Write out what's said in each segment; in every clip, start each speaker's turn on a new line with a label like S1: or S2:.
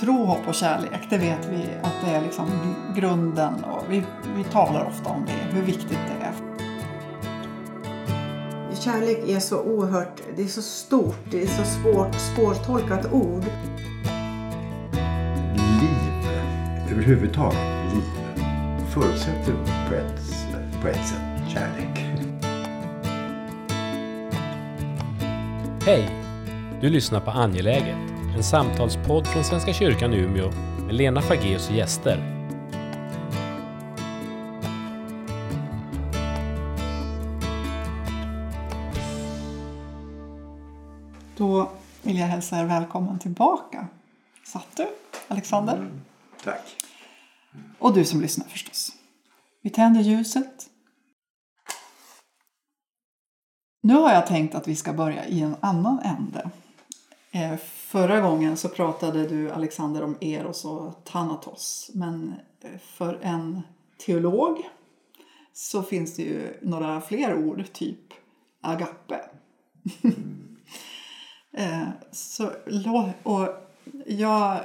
S1: tro, hopp och kärlek, det vet vi att det är liksom grunden och vi, vi talar ofta om det, hur viktigt det är.
S2: Kärlek är så oerhört, det är så stort, det är så svårt, svårtolkat ord.
S3: Liv, överhuvudtaget liv, förutsätter på ett, på ett sätt kärlek.
S4: Hej! Du lyssnar på Angeläget, en samtalspodd från Svenska kyrkan i Umeå med Lena Fageus och gäster.
S1: Då vill jag hälsa er välkommen tillbaka. Satt du, Alexander?
S3: Mm, tack.
S1: Och du som lyssnar förstås. Vi tänder ljuset. Nu har jag tänkt att vi ska börja i en annan ände. Eh, förra gången så pratade du, Alexander, om Eros och Thanatos. Men eh, för en teolog så finns det ju några fler ord, typ agape. Eh, så, och jag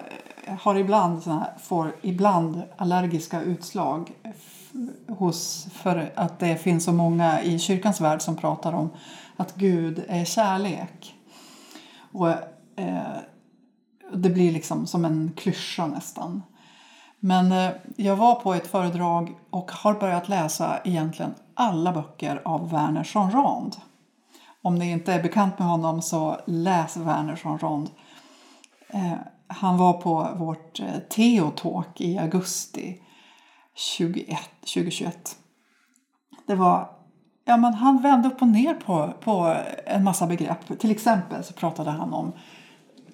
S1: har ibland, såna här, får ibland allergiska utslag hos, för att det finns så många i kyrkans värld som pratar om att Gud är kärlek. Och eh, Det blir liksom som en klyscha nästan. Men eh, jag var på ett föredrag och har börjat läsa egentligen alla böcker av Werner von Rand. Om ni inte är bekant med honom så läs Werner von Rond. Eh, han var på vårt eh, Teotalk i augusti 21, 2021. Det var, ja men han vände upp och ner på, på en massa begrepp. Till exempel så pratade han om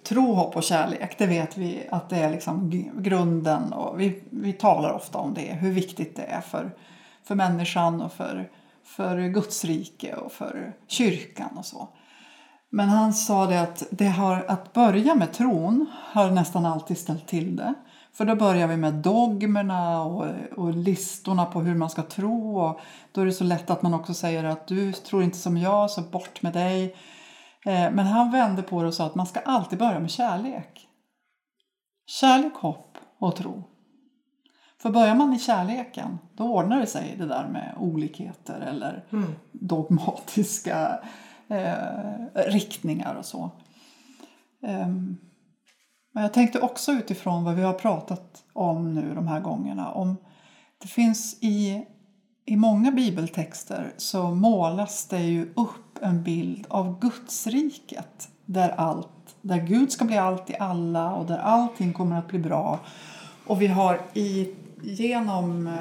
S1: tro, hopp och kärlek. Det vet vi att det är liksom grunden och vi, vi talar ofta om det. Hur viktigt det är för, för människan och för för Guds rike och för kyrkan och så. Men han sa det att, det har, att börja med tron har nästan alltid ställt till det. För då börjar vi med dogmerna och, och listorna på hur man ska tro. Och då är det så lätt att man också säger att du tror inte som jag, så bort med dig. Eh, men han vände på det och sa att man ska alltid börja med kärlek. Kärlek, hopp och tro. För börjar man i kärleken då ordnar det sig det där med olikheter eller mm. dogmatiska eh, riktningar och så. Um, men jag tänkte också utifrån vad vi har pratat om nu de här gångerna. Om det finns i, i många bibeltexter så målas det ju upp en bild av Gudsriket där allt, där Gud ska bli allt i alla och där allting kommer att bli bra. Och vi har i genom eh,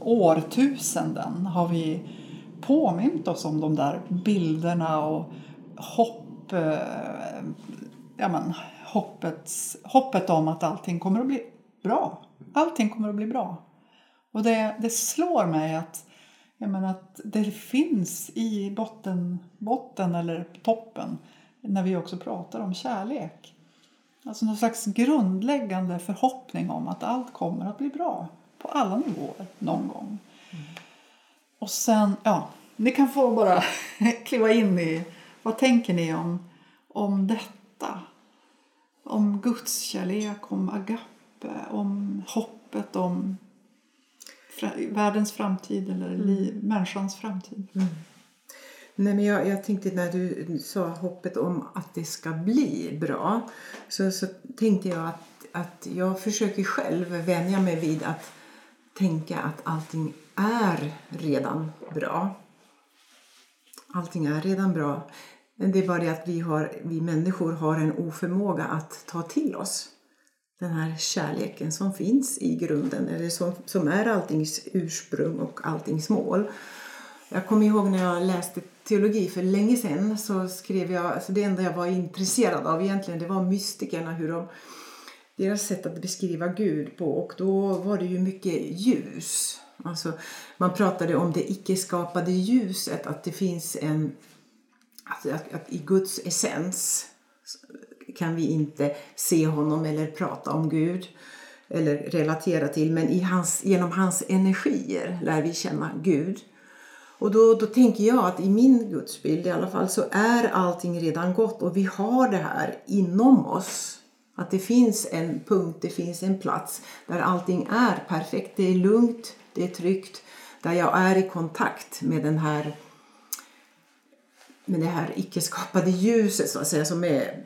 S1: årtusenden har vi påmint oss om de där bilderna och hopp, eh, ja men, hoppets, hoppet om att allting kommer att bli bra. Allting kommer att bli bra. Och det, det slår mig att, jag menar, att det finns i botten, botten eller toppen när vi också pratar om kärlek. Alltså någon slags grundläggande förhoppning om att allt kommer att bli bra på alla nivåer någon gång. Mm. Och sen, ja, ni kan få bara kliva in i vad tänker ni om, om detta? Om Guds kärlek, om agape, om hoppet, om världens framtid eller mm. liv, människans framtid. Mm.
S2: Nej, men jag, jag tänkte när du sa hoppet om att det ska bli bra så, så tänkte jag att, att jag försöker själv vänja mig vid att tänka att allting är redan bra. Allting är redan bra. Men det är bara det att vi, har, vi människor har en oförmåga att ta till oss den här kärleken som finns i grunden, eller som, som är alltings ursprung och alltings mål. Jag kommer ihåg när jag läste teologi för länge sedan så skrev jag, alltså det enda jag var intresserad av egentligen det var mystikerna, hur de, deras sätt att beskriva Gud på och då var det ju mycket ljus. Alltså, man pratade om det icke-skapade ljuset, att det finns en, alltså att, att i Guds essens kan vi inte se honom eller prata om Gud eller relatera till, men i hans, genom hans energier lär vi känna Gud. Och då, då tänker jag att i min gudsbild i alla fall så är allting redan gott och vi har det här inom oss. Att det finns en punkt, det finns en plats där allting är perfekt. Det är lugnt, det är tryggt. Där jag är i kontakt med den här med det här icke-skapade ljuset så att säga som är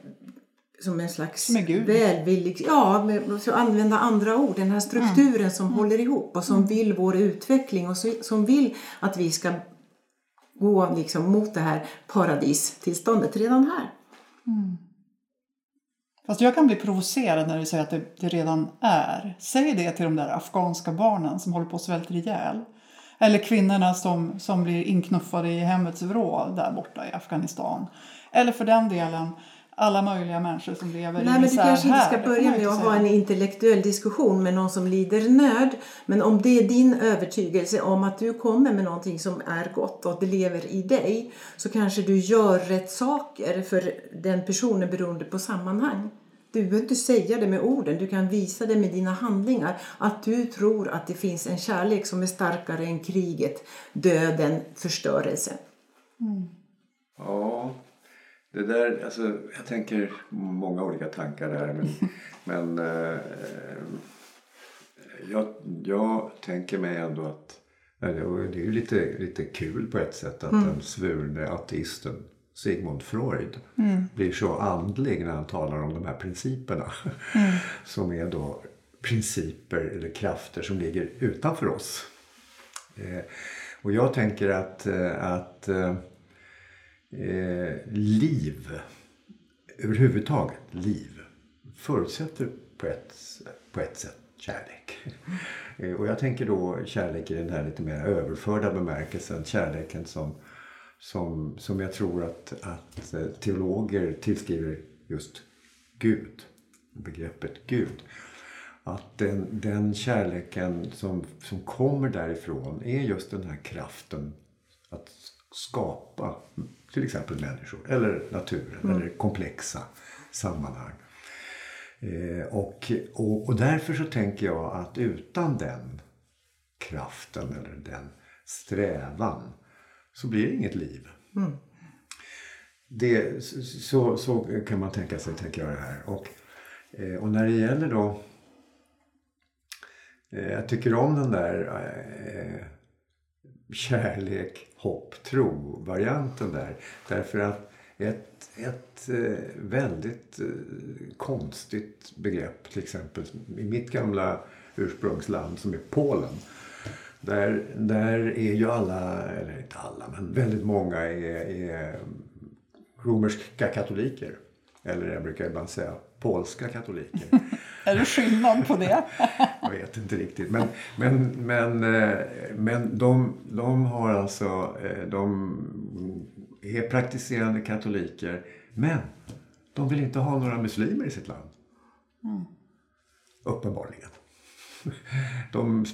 S2: som en slags
S1: Som
S2: välvillig, ja, med, så använda andra ord, den här strukturen som håller ihop och som vill vår utveckling och så, som vill att vi ska gå liksom mot det här paradistillståndet redan här.
S1: Fast jag kan bli provocerad när du säger att det, det redan är. Säg det till de där afghanska barnen som håller på att svälta ihjäl. Eller kvinnorna som, som blir inknuffade i hemmets vrå där borta i Afghanistan. Eller för den delen alla möjliga människor som lever
S2: Nej,
S1: i
S2: men du
S1: misär
S2: kanske inte
S1: här.
S2: ska börja med att ha en intellektuell diskussion med någon som lider nöd. Men om det är din övertygelse om att du kommer med någonting som är gott och det lever i dig så kanske du gör rätt saker för den personen beroende på sammanhang. Du behöver inte säga det med orden, du kan visa det med dina handlingar. Att du tror att det finns en kärlek som är starkare än kriget, döden, förstörelsen.
S3: Ja, det där, alltså jag tänker många olika tankar där men, men eh, jag, jag tänker mig ändå att det är ju lite, lite kul på ett sätt att den svurne ateisten Sigmund Freud blir så andlig när han talar om de här principerna. Som är då principer eller krafter som ligger utanför oss. Eh, och jag tänker att, eh, att eh, eh, liv, överhuvudtaget liv, förutsätter på ett, på ett sätt kärlek. Eh, och jag tänker då kärlek i den här lite mer överförda bemärkelsen. Kärleken som, som, som jag tror att, att eh, teologer tillskriver just Gud. Begreppet Gud. Att den, den kärleken som, som kommer därifrån är just den här kraften att skapa till exempel människor eller naturen eller komplexa sammanhang. Eh, och, och, och därför så tänker jag att utan den kraften eller den strävan så blir det inget liv. Det, så, så kan man tänka sig, tänker jag det här. Och, eh, och när det gäller då eh, jag tycker om den där eh, kärlek, hopp, tro-varianten där. Därför att ett, ett väldigt konstigt begrepp, till exempel i mitt gamla ursprungsland som är Polen. Där, där är ju alla, eller inte alla, men väldigt många är, är romerska katoliker. Eller jag brukar ibland säga polska katoliker.
S1: Är det skillnad på det?
S3: Jag vet inte riktigt. Men, men, men, eh, men de, de har alltså, eh, de är praktiserande katoliker. Men de vill inte ha några muslimer i sitt land. Uppenbarligen. De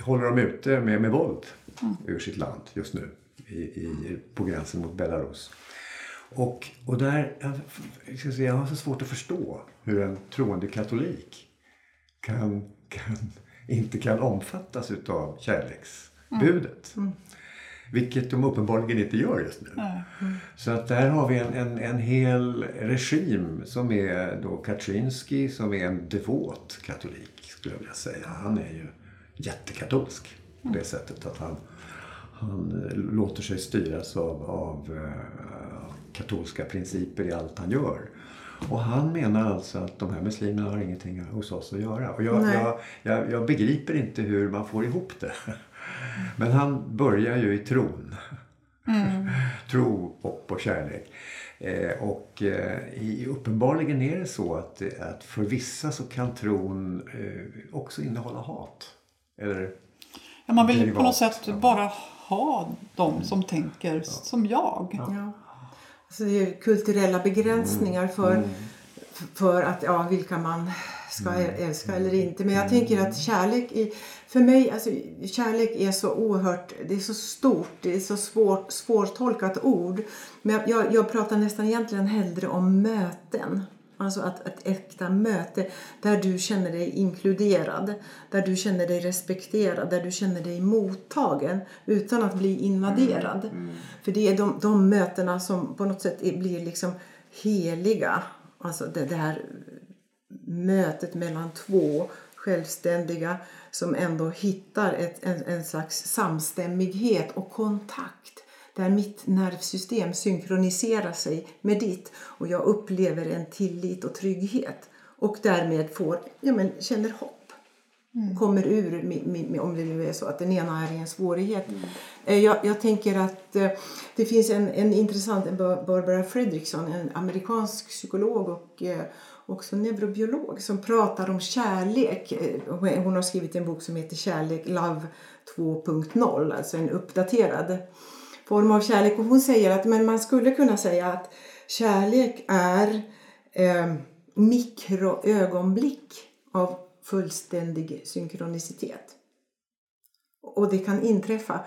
S3: håller dem ute med, med våld ur sitt land just nu. I, i, på gränsen mot Belarus. Och, och där, jag, ska säga, jag har så svårt att förstå hur en troende katolik kan, kan, inte kan omfattas utav kärleksbudet. Vilket de uppenbarligen inte gör just nu. Så att där har vi en, en, en hel regim som är då Kaczynski som är en devot katolik skulle jag vilja säga. Han är ju jättekatolsk på det sättet att han, han eh, låter sig styras av, av eh, katolska principer i allt han gör. Och han menar alltså att de här muslimerna har ingenting hos oss att göra. Och jag, jag, jag, jag begriper inte hur man får ihop det. Men han börjar ju i tron. Tro, hopp och kärlek. Eh, och eh, i, uppenbarligen är det så att, att för vissa så kan tron eh, också innehålla hat. Eller
S1: Ja, man vill på något sätt
S3: Ja.
S1: bara ha dem som tänker som jag.
S2: Ja. Alltså det är kulturella begränsningar för, för att, ja, vilka man ska älska eller inte. Men jag tänker att kärlek, i, för mig, alltså kärlek är så oerhört, det är så stort, det är så svårt, svårtolkat ord. Men jag, jag, pratar nästan egentligen hellre om möten. Alltså att ett äkta möte där du känner dig inkluderad, där du känner dig respekterad, där du känner dig mottagen utan att bli invaderad. För det är de, de mötena som på något sätt blir liksom heliga. Alltså det, det här mötet mellan två självständiga som ändå hittar ett, en, en slags samstämmighet och kontakt där mitt nervsystem synkroniserar sig med ditt och jag upplever en tillit och trygghet och därmed får, ja men känner hopp. Kommer ur, om det nu är så att den ena är i en svårighet. Eh, Jag, jag tänker att eh, det finns en, en intressant, Barbara Fredrickson, en amerikansk psykolog och eh, också neurobiolog som pratar om kärlek. Hon hon har skrivit en bok som heter Kärlek, Love 2.0, alltså en uppdaterad form av kärlek. Och hon säger att men man skulle kunna säga att kärlek är eh, mikroögonblick av fullständig synkronicitet. Och det kan inträffa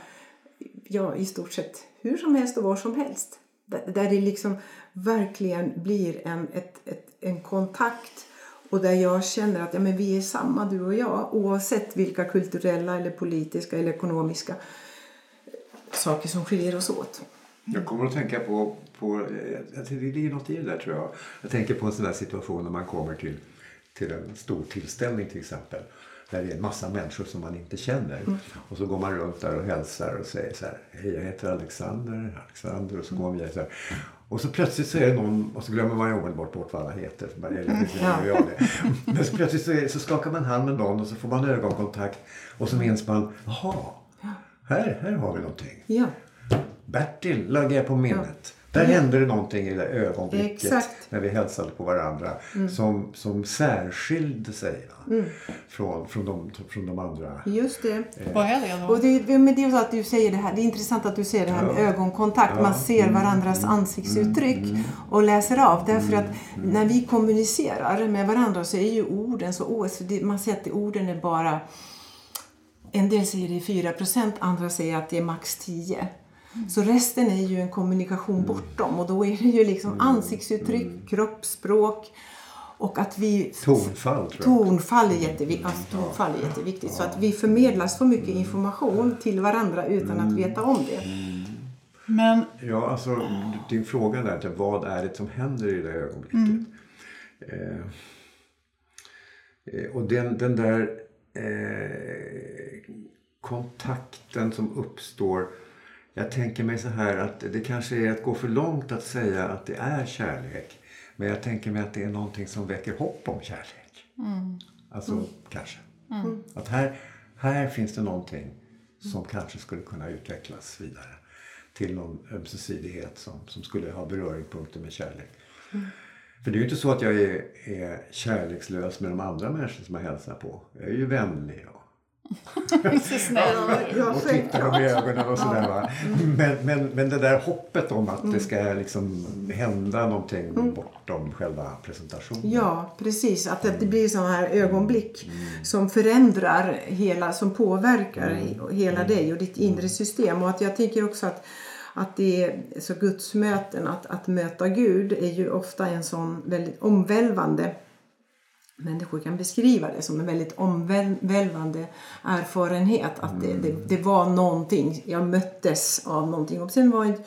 S2: ja, i stort sett hur som helst och var som helst. Där, det liksom verkligen blir en, ett, ett, en kontakt och där jag känner att ja, men vi är samma du och jag oavsett vilka kulturella eller politiska eller ekonomiska saker som skiljer oss åt.
S3: Jag kommer att tänka på, på det ligger något i det där tror jag. Jag tänker på en sån där situation när man kommer till, till en stor tillställning till exempel. Där det är en massa människor som man inte känner. Och så går man runt där och hälsar och säger så här. Hej jag heter Alexander. Alexander och så går man vidare så här. Och så plötsligt så är det någon, och så glömmer man ju omedelbart bort vad alla heter. Precis,
S2: Ja.
S3: Men så plötsligt så, är, så skakar man hand med någon och så får man ögonkontakt. Och så minns man, jaha, här, här har vi någonting.
S2: Ja,
S3: Bertil lägger jag på minnet. Där hände det någonting i det ögonblicket
S2: Exakt.
S3: när vi hälsade på varandra som, som särskilde sig va? Från, från, de, från de andra.
S2: just det.
S1: Vad är det då?
S2: Och det, men det är så att du säger det här. Det är intressant att du säger det här med ögonkontakt. Man ser varandras ansiktsuttryck och läser av. Därför att när vi kommunicerar med varandra så är ju orden så oerhört... Man säger att orden är bara... En del säger det är 4 andra säger att det är max 10 Så resten är ju en kommunikation bortom och då är det ju liksom ansiktsuttryck, kroppsspråk och att vi
S3: Tonfall tror jag.
S2: Tonfall är, jättevi- alltså, tonfall är jätteviktigt. Så att vi förmedlar så mycket information till varandra utan att veta om det.
S1: Men
S3: Ja, alltså din fråga där till vad är det som händer i det ögonblicket? Eh, eh, och den, den där eh, kontakten som uppstår. Jag tänker mig så här att det kanske är att gå för långt att säga att det är kärlek. Men jag tänker mig att det är någonting som väcker hopp om kärlek. Alltså kanske. Att här, här finns det någonting som kanske skulle kunna utvecklas vidare till någon ömsesidighet som, som skulle ha beröringspunkter med kärlek. För det är ju inte så att jag är, är kärlekslös med de andra människor som jag hälsar på. Jag är ju vänlig
S1: så snäll.
S2: Ja,
S3: och tittar dem i ögonen och sådär va. Men, men, men det där hoppet om att det ska liksom hända någonting bortom själva presentationen.
S2: Ja, precis. Att det blir sådana här ögonblick som förändrar hela, som påverkar hela dig och ditt inre system. Och att jag tänker också att, att det är så gudsmöten, att, att möta Gud är ju ofta en sån väldigt omvälvande Människor kan beskriva det som en väldigt omvälvande erfarenhet. Att det, det, det var någonting, jag möttes av någonting. Om sen var en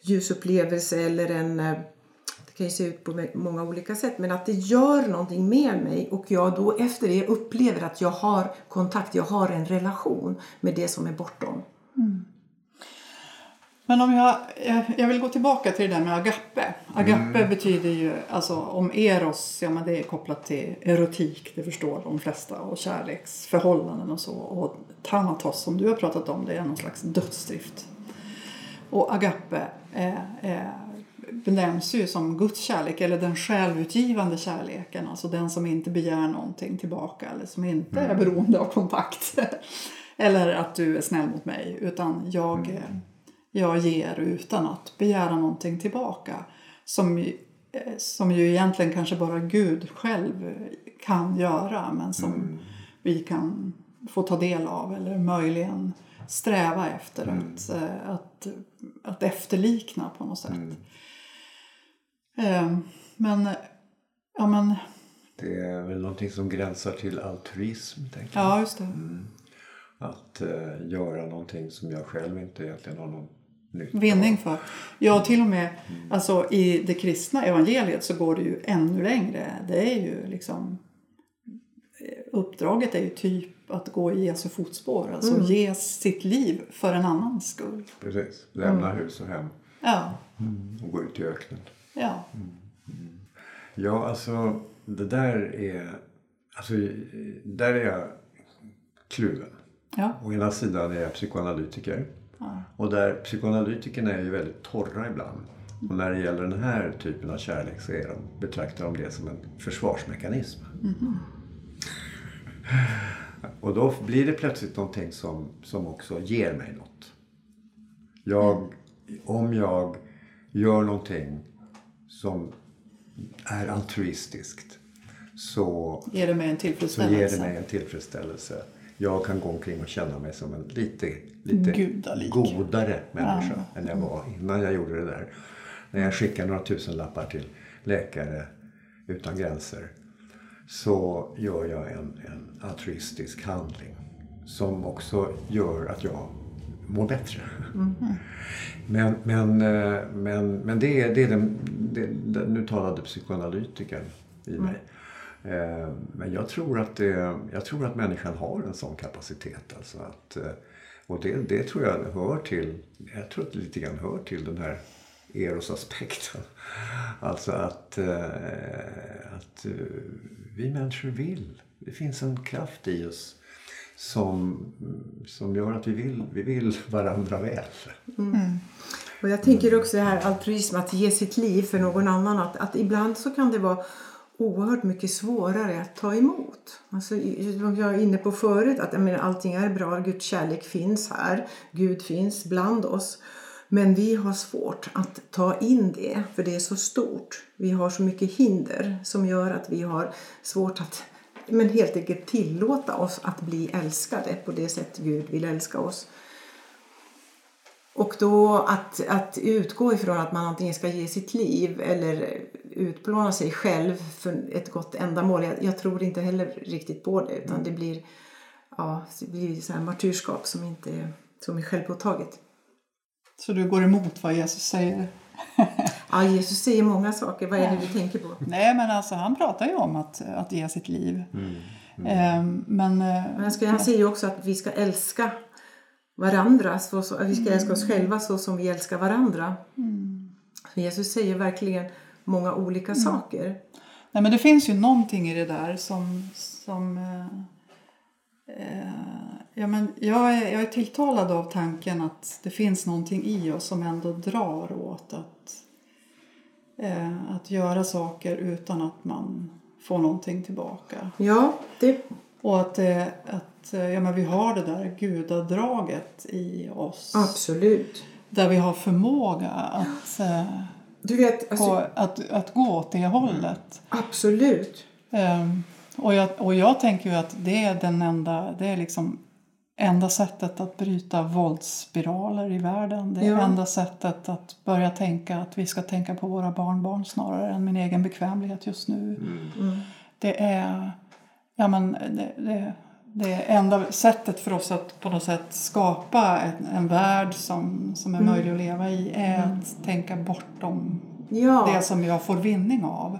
S2: ljusupplevelse eller en eh, det kan ju se ut på många olika sätt. Men att det gör någonting med mig och jag då efter det upplever att jag har kontakt, jag har en relation med det som är bortom.
S1: Men om jag, jag, vill gå tillbaka till det där med agape. Agape betyder ju, alltså om eros, ja men det är kopplat till erotik, det förstår de flesta, och kärleksförhållanden och så. Och thanatos som du har pratat om, det är någon slags dödsdrift. Och agape är, är, benämns ju som Guds kärlek eller den självutgivande kärleken. Alltså den som inte begär någonting tillbaka eller som inte är beroende av kontakt. eller att du är snäll mot mig utan jag, eh, jag ger utan att begära någonting tillbaka. Som, eh, som ju egentligen kanske bara Gud själv kan göra men som vi kan få ta del av eller möjligen sträva efter att, eh, att, att efterlikna på något sätt. Eh, Men, ja men,
S3: Det är väl någonting som gränsar till altruism. Tänker jag.
S1: ja just det.
S3: Att eh, göra någonting som jag själv inte egentligen har någon.
S1: Vinning för. Ja, till och med alltså, i det kristna evangeliet så går det ju ännu längre. Det är ju liksom uppdraget är ju typ att gå i Jesu fotspår. Alltså ge sitt liv för en annans skull.
S3: Precis. Lämna hus och hem
S1: Ja,
S3: och gå ut i öknen.
S1: ja.
S3: Ja, alltså det där är... Alltså, där är jag kluven.
S1: ja.
S3: Å ena sidan är jag psykoanalytiker. Och där psykoanalytikerna är ju väldigt torra ibland. Och när det gäller den här typen av kärlek så är de, betraktar de det som en försvarsmekanism. Och då blir det plötsligt någonting som, som också ger mig något. Jag, Om jag gör någonting som är altruistiskt så
S1: Ger det mig en
S3: så ger
S1: tillfredsställelse.
S3: det mig en tillfredsställelse. Jag kan gå omkring och känna mig som en lite, lite
S1: Gudalik.
S3: godare människa än jag var innan jag gjorde det där. När jag skickar några tusen lappar till Läkare utan gränser så gör jag en, en altruistisk handling som också gör att jag mår bättre. Men, men, eh, men, men det är, det är den, det, det, nu talade psykoanalytikern i mig. Eh, Men jag tror, att det, jag tror att människan har en sån kapacitet. Alltså att, eh, och det, det tror jag hör till, jag tror att det lite grann hör till den här erosaspekten. Alltså att, eh, att vi människor vill. Det finns en kraft i oss som, som gör att vi vill, vi vill varandra väl.
S2: Och jag tänker också det här altruism, att ge sitt liv för någon annan. Att, att ibland så kan det vara oerhört mycket svårare att ta emot. Alltså, jag är inne på förut, att jag menar, allting är bra. Guds kärlek finns här. Gud finns bland oss. Men vi har svårt att ta in det, för det är så stort. Vi har så mycket hinder som gör att vi har svårt att men helt enkelt tillåta oss att bli älskade på det sätt Gud vill älska oss. Och då att, att utgå ifrån att man antingen ska ge sitt liv eller utplåna sig själv för ett gott ändamål. Jag, jag tror inte heller riktigt på det utan det blir, ja, det blir så här martyrskap som inte är, som är självpåtaget.
S1: Så du går emot vad Jesus säger?
S2: Ja, Jesus säger många saker. Vad är det du tänker på?
S1: Nej, men alltså han pratar ju om att, att ge sitt liv. Ehm, men... eh,
S2: Men han, ska, han säger ju också att vi ska älska varandra. Så, så, att vi ska älska oss själva så som vi älskar varandra. Så Jesus säger verkligen många olika saker.
S1: Nej, men det finns ju någonting i det där som... som eh, eh, ja, men jag, är, jag är tilltalad av tanken att det finns någonting i oss som ändå drar åt att, eh, att göra saker utan att man får någonting tillbaka.
S2: Ja, det,
S1: Och att, eh, att eh, ja, men vi har det där gudadraget i oss.
S2: absolut.
S1: Där vi har förmåga att, eh,
S2: Du vet, alltså,
S1: att, att gå åt det hållet.
S2: absolut.
S1: Ehm, och, jag, och jag tänker ju att det är den enda, det är liksom enda sättet att bryta våldsspiraler i världen. Det är
S2: Ja.
S1: enda sättet att börja tänka att vi ska tänka på våra barnbarn snarare än min egen bekvämlighet just nu. Det är ja, men det, det, det är enda sättet för oss att på något sätt skapa en, en värld som, som är möjlig att leva i är att tänka bortom
S2: Ja.
S1: det som jag får vinning av.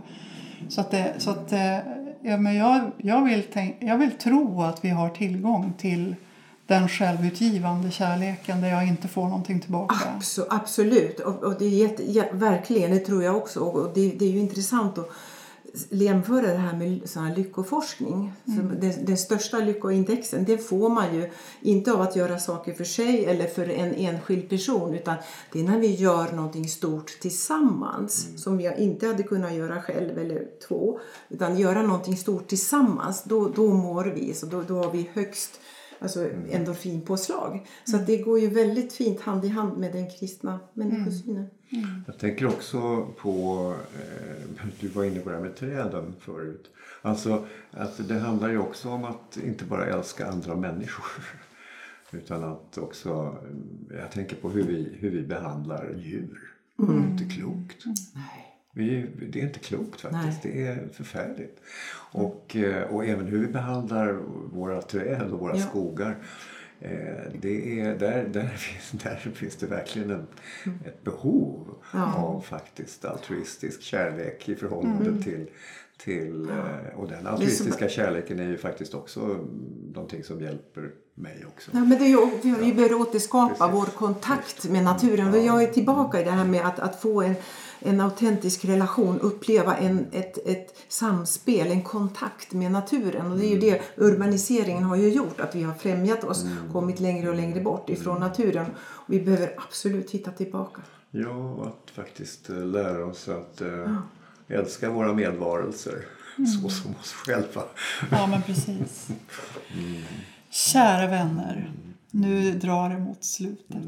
S1: Så att, det, så att eh, ja, men jag, jag, vill tänk, jag vill tro att vi har tillgång till den självutgivande kärleken där jag inte får någonting tillbaka.
S2: Abso- absolut, och, och det är jätte, ja, verkligen, det tror jag också. Och det, det är ju intressant att jämföra det här med sån här lyckoforskning. Så den, den största lyckoindexen det får man ju inte av att göra saker för sig eller för en enskild person utan det är när vi gör någonting stort tillsammans som jag inte hade kunnat göra själv eller två. Utan göra någonting stort tillsammans, då, då mår vi. Så då, då har vi högst alltså endorfinpåslag. Så att det går ju väldigt fint hand i hand med den kristna människosynen.
S3: Jag tänker också på, eh, du var inne på det här med träden förut. Alltså att det handlar ju också om att inte bara älska andra människor. Utan att också, jag tänker på hur vi, hur vi behandlar djur. Det är inte klokt.
S2: Nej.
S3: Vi, det är inte klokt faktiskt.
S2: Nej.
S3: Det är förfärligt. Och, eh, och även hur vi behandlar våra träd och våra
S2: Ja.
S3: skogar. Eh, Det är, där, där, finns, där finns det verkligen en, ett behov
S2: Ja.
S3: av faktiskt altruistisk kärlek i förhållande till, till, eh, och den altruistiska kärleken är ju faktiskt också någonting som hjälper mig också.
S2: Ja, men det är ju, vi, vi behöver återskapa
S3: Precis.
S2: vår kontakt med naturen. För Jag är tillbaka i det här med att, att få en, en autentisk relation, uppleva en, ett, ett samspel, en kontakt med naturen. Och det är ju det urbaniseringen har ju gjort, att vi har främjat oss, kommit längre och längre bort ifrån naturen. Och vi behöver absolut hitta tillbaka.
S3: Ja, att faktiskt eh, lära oss att eh, älska våra medvarelser så som oss själva.
S1: Ja, men precis. Kära vänner, nu drar det mot slutet.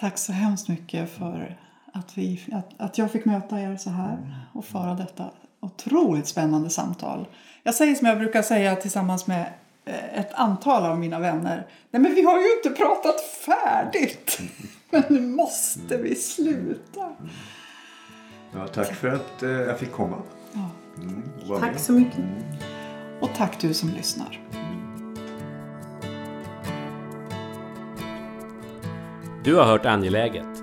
S1: Tack så hemskt mycket för att, vi, att, att jag fick möta er så här och föra detta otroligt spännande samtal. Jag säger som jag brukar säga tillsammans med eh, ett antal av mina vänner. Nej men vi har ju inte pratat färdigt! Men nu måste vi sluta.
S3: Ja, tack för att eh, jag fick komma.
S1: Ja.
S3: Mm,
S2: Tack så mycket.
S1: Och tack du som lyssnar.
S4: Du har hört Angeläget,